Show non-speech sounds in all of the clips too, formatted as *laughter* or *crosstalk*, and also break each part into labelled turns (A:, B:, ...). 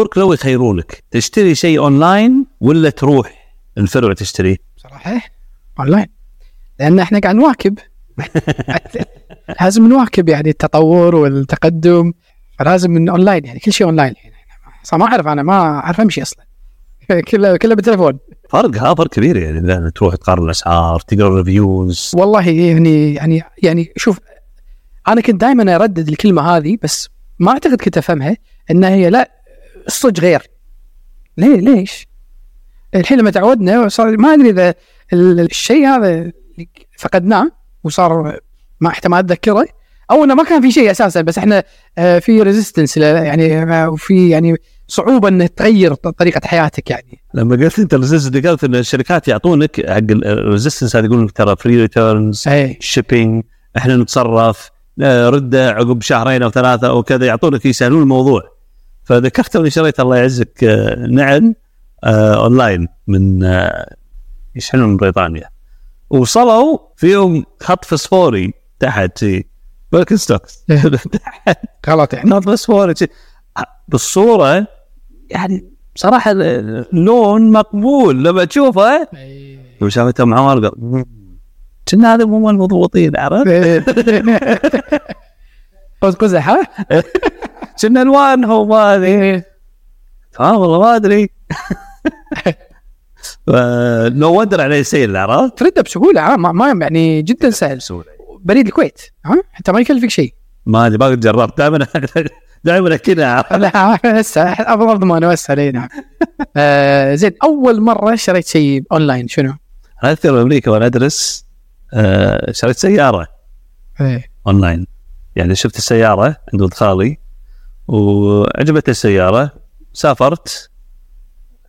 A: بورك لو يخيرونك. تشتري شيء أونلاين ولا تروح؟ الفرع تشتريه؟
B: صراحة أونلاين. لأن إحنا قاعد نواكب. *laughs* لازم نواكب يعني التطور والتقدم. فلازم من أونلاين يعني كل شيء أونلاين يعني. صح ما أعرف أنا ما أعرف أمشي أصلا. *laughs* كله كله بالتليفون.
A: فرق ها فرق كبير يعني. لأن تروح تقارن الأسعار تقرأ reviews
B: والله يعني يعني يعني شوف أنا كنت دائما أردد الكلمة هذه بس ما أعتقد كنت أفهمها ان هي لا الصج غير. ليه ليش؟ الحين لما تعودنا صار ما أدري إذا ال- الشيء هذا فقدناه وصار ما حتى ما أتذكره أو إنه ما كان في شيء أساسا بس إحنا آه، في resistance يعني آه، وفي يعني صعوبة إنه تغير طريقة حياتك يعني.
A: لما قلت أنت ال resistance قلت إن الشركات يعطونك حق ال resistance هذا يقولون لك ترى free
B: returns
A: shipping إحنا نتصرف آه، رده عقب شهرين أو ثلاثة أو كذا يعطونك يسهلون الموضوع. فذكرت اني شريت الله يعزك آه، نعل آه، اونلاين من آه، يشحنون من بريطانيا وصلوا فيهم خط فسفوري تحت شي Birkenstocks تحت *laughs*
B: غلط يعني
A: خط فسفوري. بالصورة يعني بصراحه اللون مقبول لما تشوفه لما شافته معمر قال "مم، كنا هذا مو المضبوطين عرفت؟
B: قز قزح ها؟
A: كنا الوانهم أدري. ها والله ما أدري. *laughs* نو وندر عليه سيل عرفت؟
B: ترده بسهولة ما, ما يعني جدا سهل. بريد الكويت ها حتى ما يكلفك شيء.
A: ما أدري ما قد جربت. دائما *laughs* دائما كذا
B: هسه افضل ضمان وسه اي نعم آه زين أول مرة شريت شيء أونلاين شنو؟
A: أنا أذكر بامريكا وأنا أدرس آه، شريت سيارة
B: إيه.
A: أونلاين. يعني شفت السيارة عند ولد خالي وعجبتني السيارة. سافرت.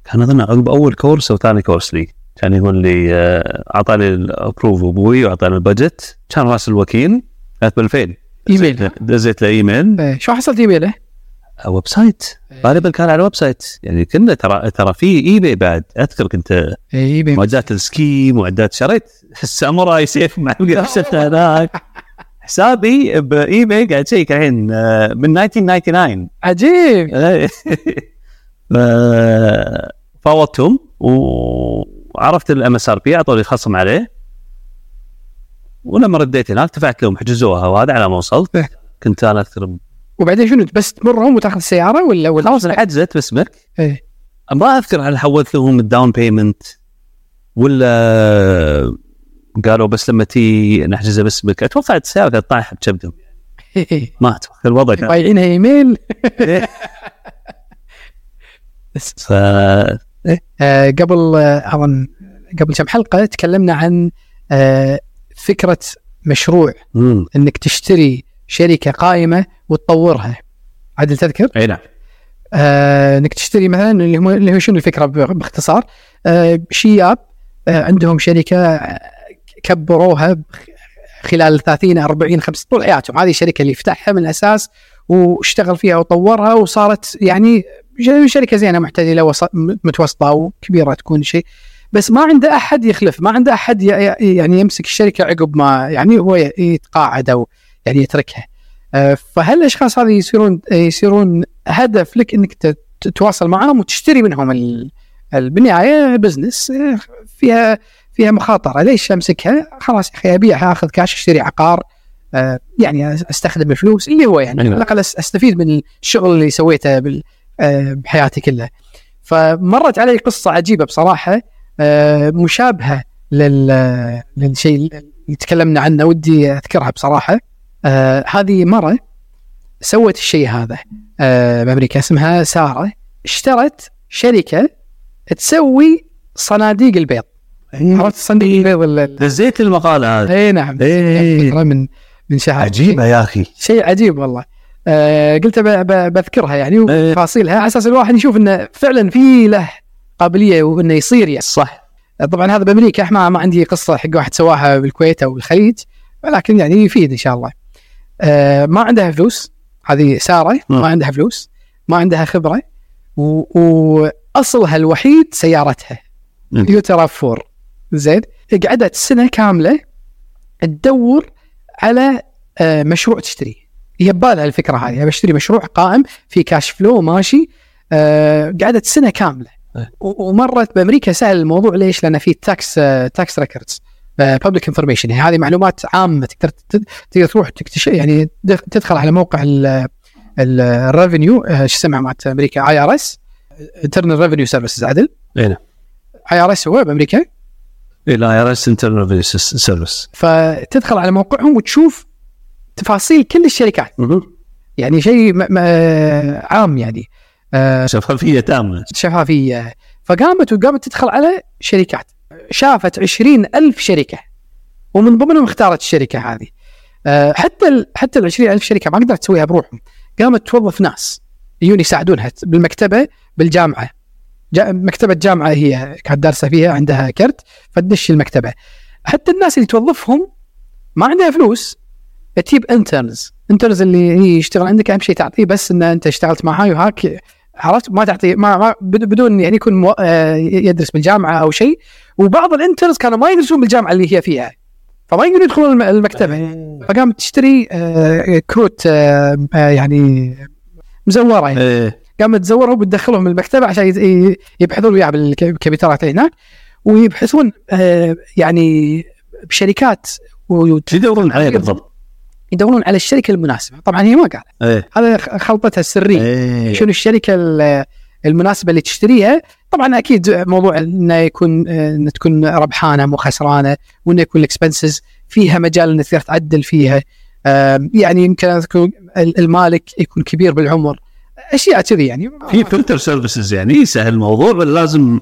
A: كان أظن عقب أول course أو ثاني course لي. كان يقول لي آه، اعطاني ال approve أبوي واعطاني ال budget كان راس الوكيل كانت ب 2000
B: إيميل.
A: دزيت له إيميل.
B: إيه. شو حصلت إيميله؟
A: آه، website. غالبا كان على website. يعني كنا ترى ترى في eBay بعد. أذكر كنت
B: إيه، إيميل.
A: معدات ال ski معدات شريت. *laughs* الساموراي سيف مع هناك. حسابي ب eBay قاعد اشيك الحين آه، من 1999
B: عجيب. *laughs*
A: ف- فاوضتهم وعرفت ال MSRP اعطوني خصم عليه. ولما رديت هناك دفعت لهم حجزوها وهذا على ما وصلت.
B: إيه.
A: كنت أنا اذكر
B: وبعدين شنو بس تمرهم وتاخذ السياره ولا ولا
A: خلاص حجزت باسمك.
B: إيه.
A: ما أذكر هل حولت لهم ال down payment ولا قالوا بس لما تي نحجزها باسمك أتوقع السياره كانت طايحه بكبدهم
B: إيه. *laughs*
A: ما أتوقع الوضع كان
B: بايعينها إيميل.
A: ف
B: آه قبل آه، اظن قبل كم حلقة تكلمنا عن آه فكرة مشروع
A: مم.
B: إنك تشتري شركة قائمة وتطورها. عدل تذكر؟
A: أي نعم.
B: آه إنك تشتري مثلا اللي هو شنو الفكرة باختصار؟ آه شياب آه عندهم شركة كبروها خلال 30 40 50 طول حياتهم. هذه الشركة اللي فتحها من الأساس واشتغل فيها وطورها وصارت يعني شركة زينة معتدلة وسط متوسطة وكبيرة تكون شيء. بس ما عنده أحد يخلف ما عنده أحد يعني يمسك الشركة عقب ما يعني هو يتقاعد أو يعني يتركها. آه، فهل الأشخاص هذه يصيرون يصيرون هدف لك إنك تتواصل معهم وتشتري منهم ال- ال- بالنهايه بزنس آه، فيها فيها مخاطرة. ليش أمسكها؟ خلاص يا أخي ابيعها أخذ كاش أشتري عقار آه، يعني أستخدم الفلوس اللي هو يعني
A: أيوة.
B: على الأقل أستفيد من الشغل اللي سويته بال- آه، بحياتي كلها. فمرت علي قصة عجيبة بصراحة آه، مشابهة لل للشيء اللي تكلمنا عنه ودي أذكرها بصراحة. هذه مرة سوت الشيء هذا. بامريكا اسمها سارة. اشترت شركة تسوي صناديق البيض. عرفت البيض ال- ال-
A: دزيت المقال هذا
B: اي نعم.
A: إيه.
B: فترة من من شهر
A: عجيبة يا أخي.
B: شيء عجيب والله. آه قلت بذكرها يعني
A: إيه.
B: وتفاصيلها على أساس الواحد يشوف إنه فعلا في له قابلية وإنه يصير يعني.
A: صح.
B: طبعا هذا بأمريكا. ما ما عندي قصة حق واحد سواها بالكويت أو الخليج ولكن يعني يفيد إن شاء الله. آه ما عندها فلوس. هذه سارة.
A: نعم.
B: ما عندها فلوس. ما عندها خبرة. وأصلها الوحيد سيارتها. يوترا فور. زين؟ قعدت سنه كاملة تدور على آه مشروع تشتريه. هي ببالها الفكرة هذه. بشتري مشروع قائم في cash flow ماشي آه قعدت سنة كاملة.
A: إيه.
B: ومرت بأمريكا سهل الموضوع ليش؟ لأن في tax tax records public information يعني هذه معلومات عامة تقدر تقدر تروح تكتشف يعني دخ- تدخل على موقع ال revenue شو اسمها مالت أمريكا؟ IRS Internal Revenue Services عدل؟
A: اي نعم.
B: IRS هو
A: بأمريكا. إلى IRS Internal Service
B: فتدخل على موقعهم وتشوف تفاصيل كل الشركات. يعني شيء م- عام يعني. آه،
A: شفافية تامة.
B: شفافية. فقامت وقامت تدخل على شركات. شافت عشرين ألف شركة. ومن ضمنهم اختارت الشركة هذه. آه، حتى ال حتى ال 20 ألف شركة ما قدرت تسويها بروحهم. قامت توظف ناس. يجون يساعدونها بالمكتبة بالجامعة. جا مكتبة جامعة هي كانت دارسة فيها عندها كرت فتدش المكتبة. حتى الناس اللي توظفهم ما عندها فلوس تجيب interns interns اللي هي يشتغل عندك أهم شيء تعطيه بس إن أنت اشتغلت معاي وهاك عرفت؟ ما تعطي ما, ما بد- بدون يعني يكون مو... آه، يدرس بالجامعة أو شيء. وبعض ال interns كانوا ما يدرسون بالجامعة اللي هي فيها. فما يقدرون يدخلون الم- المكتبة. فقامت تشتري آه، كروت آه، يعني مزورة يعني. قامت تزورهم وتدخلهم المكتبة عشان يبحثون وياها بالكمبيوترات هناك ويبحثون آه، يعني بشركات
A: يدورون عليه بالضبط؟
B: على الشركة المناسبة. طبعا هي ما قالت.
A: إيه.
B: هذا خلطتها السرية.
A: إيه.
B: شنو الشركة ال- المناسبة اللي تشتريها؟ طبعا أكيد موضوع إنه يكون آه، إنه تكون ربحانة مو خسرانة وإنه يكون ال expenses فيها مجال إنك تقدر تعدل فيها. يعني يمكن المالك يكون كبير بالعمر. أشياء كذي يعني.
A: في filter services يعني يسهل الموضوع ولا لازم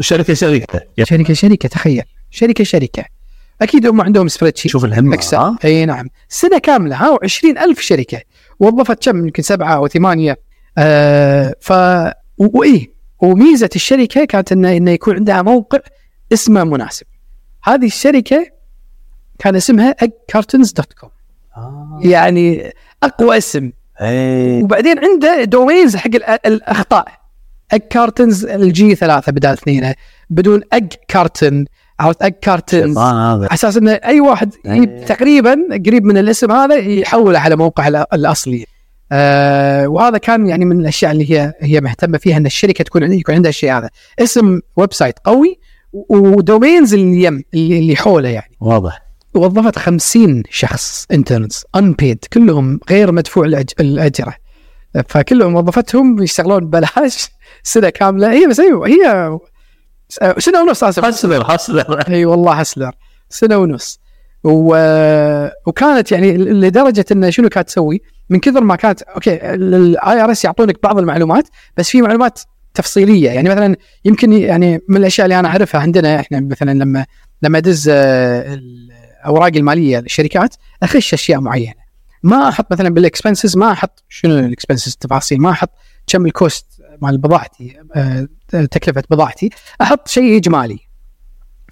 A: شركة شركة.
B: شركة شركة تخيل. شركة شركة. أكيد هم عندهم spreadsheet
A: شوف
B: Excel
A: ها؟
B: إي نعم. سنة كاملة ها و20 ألف شركة. وظفت كم؟ يمكن سبعة أو ثمانية. آه ف وايه وميزة الشركة كانت إنه إنه يكون عندها موقع اسمه مناسب. هذه الشركة كان اسمها Cartons dot com
A: آه.
B: يعني أقوى اسم.
A: إيه.
B: وبعدين عنده domains حق ال- الأخطاء. egg cartons ال G ثلاثة بدال اثنين. بدون egg carton. عرفت؟
A: egg cartons.
B: على أساس إنه أي واحد
A: إيه.
B: تقريبا قريب من الاسم هذا يحوله على موقع ال- الأصلي. آه وهذا كان يعني من الأشياء اللي هي هي مهتمة فيها إن الشركة تكون عندها يكون عندها الشيء هذا، اسم website قوي و domains اللي يم اللي حوله يعني.
A: واضح.
B: وظفت 50 شخص interns unpaid كلهم غير مدفوع الأجرة. فكلهم وظفتهم يشتغلون ببلاش *laughs* سنة كاملة. هي بس أيوه هي سنة ونص أسف.
A: hustler hustler *laughs*
B: أي والله hustler سنة ونص. و... وكانت يعني لدرجة انه شنو كانت تسوي؟ من كثر ما كانت okay ال IRS يعطونك بعض المعلومات بس في معلومات تفصيلية. يعني مثلا يمكن يعني من الأشياء اللي أنا أعرفها عندنا إحنا مثلا لما لما أدز آه، الاوراق المالية للشركات اخش اشياء معينة. ما أحط مثلا بال expenses ما أحط شنو ال expenses التفاصيل ما أحط كم ال cost مال بضاعتي آه، تكلفة بضاعتي أحط شيء اجمالي.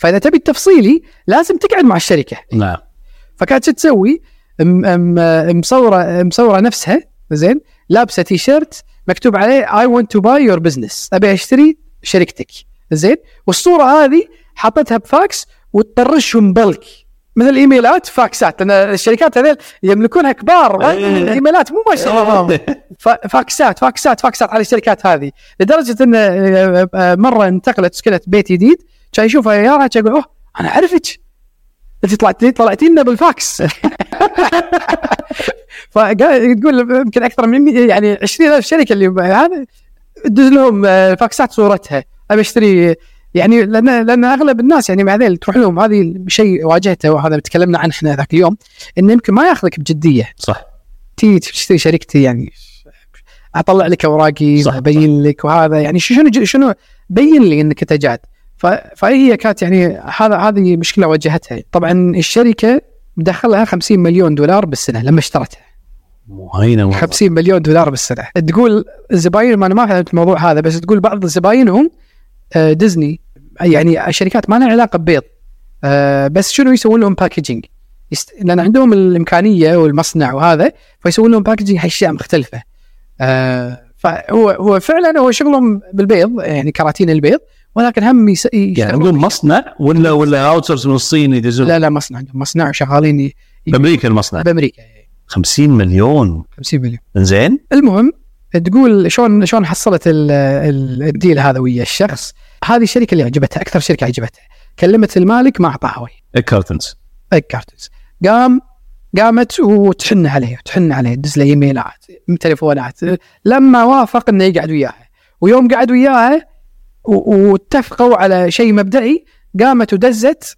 B: فإذا تبي التفصيلي لازم تقعد مع الشركة.
A: نعم.
B: فكانت شو تسوي؟ مصورة مصورة نفسها زين لابسة تي شيرت مكتوب عليه I want to buy your business أبي أشتري شركتك زين والصورة هذه حطتها بفاكس وتطرشهم bulk مثل الايميلات فاكسات. لأن الشركات هذيل يملكونها كبار
A: إيه.
B: الايميلات مو ما شاء الله فاكسات فاكسات فاكسات على الشركات هذه. لدرجة إن آه، آه، مرة انتقلت سكنت بيت جديد كان يشوفها يارها كان يقول أوه أنا أعرفك. أنت طلعتي طلعتي لنا بالفاكس. *laughs* فقال تقول يمكن أكثر من 100 يعني 20000 شركة اللي هذا تدز لهم آه، فاكسات صورتها. أبي أشتري يعني لأن لأن أغلب الناس يعني مع ذيل تروح لهم. هذه شيء واجهته وهذا تكلمنا عنه إحنا ذاك اليوم إنه يمكن ما ياخذك بجدية.
A: صح.
B: تي تشتري شركتي يعني أطلع لك أوراقي
A: صح،
B: أبين لك وهذا. يعني شنو شنو؟ بين لي إنك أنت جاد. فهي كانت يعني هذا هذه مشكلة واجهتها. طبعا الشركة مدخلها 50 مليون دولار بالسنة لما اشترتها.
A: مو هينة والله.
B: 50 مليون دولار بالسنة. تقول الزباين ما أنا ما فهمت الموضوع هذا بس تقول بعض زباينهم آه، ديزني يعني الشركات ما لها علاقة ببيض. آه، بس شنو يسوون لهم packaging يست... لأن عندهم الإمكانية والمصنع وهذا فيسوون لهم packaging حق أشياء مختلفة. آه، فهو هو فعلا هو شغلهم بالبيض يعني كراتين البيض ولكن هم يس...
A: يعني عندهم مصنع ولا ولا اوت من الصين يدزون؟
B: لا لا مصنع. عندهم مصنع وشغالين ي-
A: بأمريكا المصنع؟
B: بأمريكا.
A: 50 مليون.
B: 50 مليون.
A: زين
B: المهم تقول شلون شلون حصلت ال- ال- ال deal هذا ويا الشخص؟ هذه الشركة اللي عجبتها أكثر شركة عجبتها كلمت المالك ما اعطاها وجه
A: Cartons.
B: Cartons. قام قامت وتحن عليه تحن عليه تدز له إيميلات تليفونات. لما وافق إنه يقعد وياها. ويوم قعد وياها واتفقوا على شيء مبدئي قامت ودزت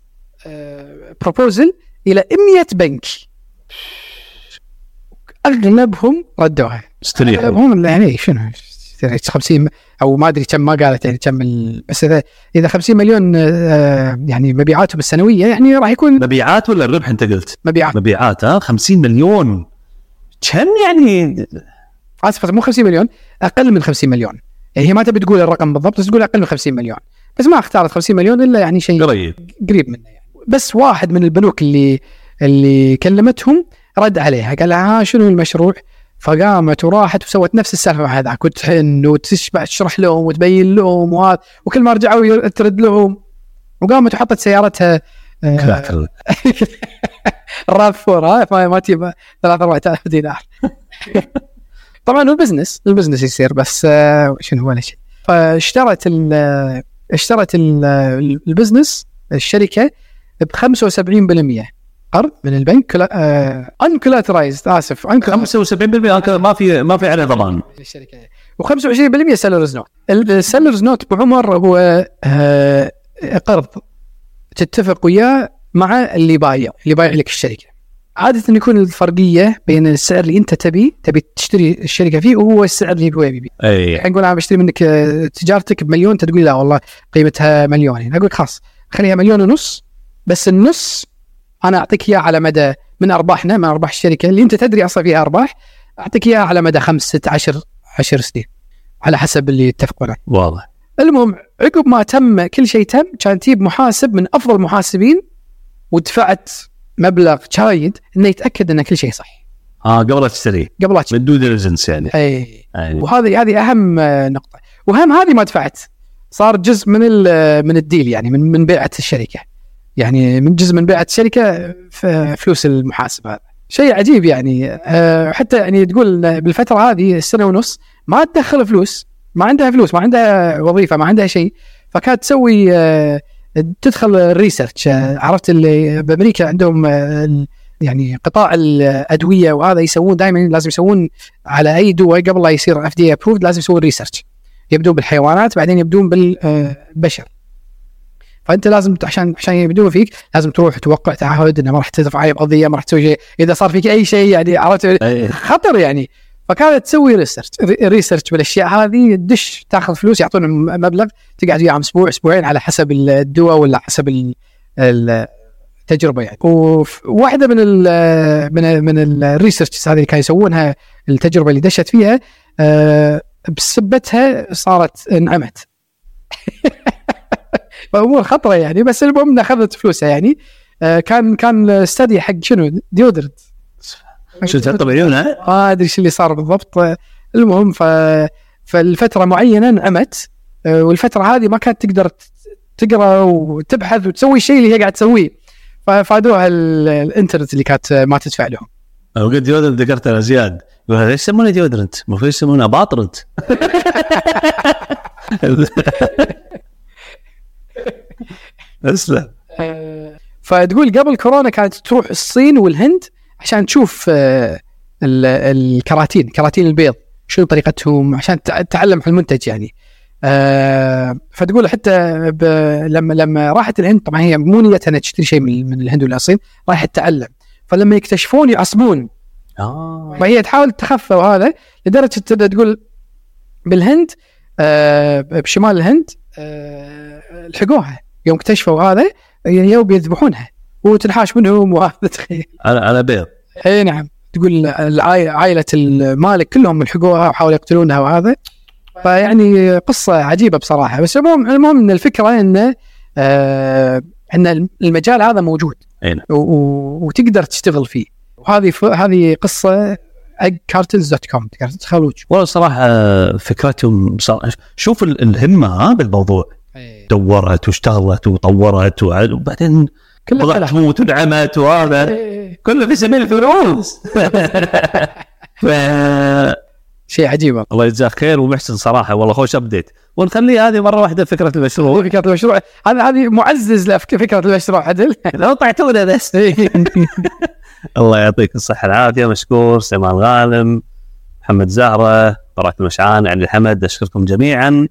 B: بروبوزل إلى 100 بنك. اغلبهم ردوها.
A: استريحوا
B: اغلبهم يعني شنو؟ 50 أو ما أدري كم ما قالت يعني كم بس اذا إذا 50 مليون آه، يعني مبيعاتهم السنوية يعني راح يكون
A: مبيعات ولا الربح أنت قلت؟
B: مبيعات.
A: مبيعات ها؟ 50 مليون. كم يعني؟
B: آسف مو 50 مليون أقل من 50 مليون. يعني هي ما تبي تقول الرقم بالضبط بس تقول أقل من 50 مليون. بس ما اختارت 50 مليون إلا يعني شيء
A: قريب.
B: قريب منه يعني. بس واحد من البنوك اللي اللي كلمتهم رد عليها قال لها ها شنو المشروع؟ فقامت وراحت وسوت نفس السالفة مع هذاك وتحن وتشبع تشرح لهم وتبين لهم وهذا وكل ما رجعوا ترد لهم وقامت وحطت سيارتها آه،
A: كلاكل.
B: ال *laughs* RAV4 ها ما تجيب 3 4000 دينار *laughs* طبعا هو business ال business يصير بس آه، شنو ولا شيء فاشترت ال اشترت ال ال business الشركة ب 75% قرض من البنك uncollateralized آسف uncollateralized.
A: 75% هكذا ما في ما في عليه ضمان.
B: الشركة و25% seller's note. ال seller's note بعمر هو آه، قرض تتفق وياه مع اللي بايع اللي بايع لك الشركة. عادة يكون الفرقية بين السعر اللي انت تبي تبي تشتري الشركة فيه وهو السعر اللي هو يبي.
A: اي
B: الحين نقول أنا بشتري منك آه، تجارتك بمليون انت تقول لا والله قيمتها مليونين. أقول لك خلاص خليها مليون ونص بس النص أنا أعطيك اياه على مدى من ارباحنا من أرباح الشركة. اللي أنت تدري أصلا فيها أرباح أعطيك إياها على مدى خمس ست عشر عشر سنين على حسب اللي اتفقوا عليه
A: واضح.
B: المهم عقب ما تم كل شيء تم كان تجيب محاسب من أفضل المحاسبين ودفعت مبلغ شايد إنه يتأكد إن كل شيء صح.
A: آه قبل لا تشتريه
B: قبل لا تشتري.
A: من due diligence يعني.
B: اي
A: أي.
B: وهذه هذه أهم نقطة. وهم هذه ما دفعت. صار جزء من من ال deal يعني من من بيعة الشركة. يعني من جزء من بيعة الشركة فلوس المحاسب هذا. شيء عجيب يعني. آه، حتى يعني تقول بالفترة هذه السنة ونص ما تدخل فلوس ما عندها فلوس ما عندها وظيفة ما عندها شيء فكانت تسوي آه، تدخل ال research آه، عرفت اللي بأمريكا عندهم يعني قطاع الأدوية وهذا يسوون دائما لازم يسوون على أي دواء قبل لا يصير FDA approved لازم يسوون research يبدون بالحيوانات بعدين يبدون بالبشر. فأنت لازم عشان عشان يبدون فيك لازم تروح توقع تعهد إنه ما راح ترفع أي قضية ما راح تسوي شيء. إذا صار فيك أي شيء يعني عرفت. خطر يعني. فكانت تسوي research research بالأشياء هذه تدش تاخذ فلوس يعطون مبلغ تقعد وياهم أسبوع أسبوعين على حسب الدواء ولا حسب ال- ال- التجربة يعني. وواحده من ال من ال من ال research هذه اللي كانوا يسوونها التجربة اللي دشت فيها آه، بسبتها صارت انعمت. *laughs* فامور خطرة يعني بس المهم أخذت فلوسها يعني. آه، كان كان study حق شنو؟ Deodorant.
A: شو تحط بعيونها؟
B: ما أدري إيش اللي صار بالضبط. المهم ف فالفترة معينة انعمت. آه، والفترة هذه ما كانت تقدر تقرأ وتبحث وتسوي الشيء اللي هي قاعد تسويه. ففادوها ال- الانترنت اللي كانت ما تدفع لهم.
A: لو قلت deodorant ذكرت أنا زياد. يقول ليش يسمونه deodorant؟ المفروض يسمونه باطرنت. *laughs* *laughs* اسلم.
B: فتقول قبل كورونا كانت تروح الصين والهند عشان تشوف آه، ال- الكراتين كراتين البيض شنو طريقتهم عشان تع- تتعلم عن المنتج يعني. آه، فتقول حتى. لما لما راحت الهند طبعا هي مو نيتها إنها تشتري شيء من من الهند ولا الصين رايحه تتعلم. فلما يكتشفون يعصبون.
A: آه.
B: فهي تحاول تخفى وهذا لدرجة تبدا تقول بالهند آه بشمال الهند آه لحقوها. يوم اكتشفوا هذا يوم بيذبحونها وتنحاش منهم وهذا تخيل *laughs*
A: على على بيض.
B: إي نعم. تقول عائلة المالك كلهم لحقوها وحاولوا يقتلونها وهذا. فيعني قصة عجيبة بصراحة. بس المهم المهم إن الفكرة انه آه إن المجال هذا موجود.
A: أي نعم.
B: وتقدر تشتغل فيه. وهذه ف- هذه قصة كارتلز دوت كوم تقدر تدخل
A: والله صراحة فكرتهم صار شوف ال- الهمة ها بالموضوع. دورت واشتغلت وطورت وبعدين
B: كله
A: بضعت
B: كلام.
A: تموت ودعمت وهذا.
B: إيه.
A: كله في سبيل الفلوس. *laughs* ف
B: شيء عجيب.
A: الله يجزاك خير ومحسن صراحة. والله خوش ابديت ونخلي هذه مرة واحدة فكرة المشروع.
B: فكرة المشروع. هذا هذه معزز لفكره المشروع عدل. *laughs*
A: لو طعتونا بس. *laughs* الله يعطيك الصحة العافيه مشكور. سليمان غانم محمد زهرة براك المشعان علي الحمد. أشكركم جميعا.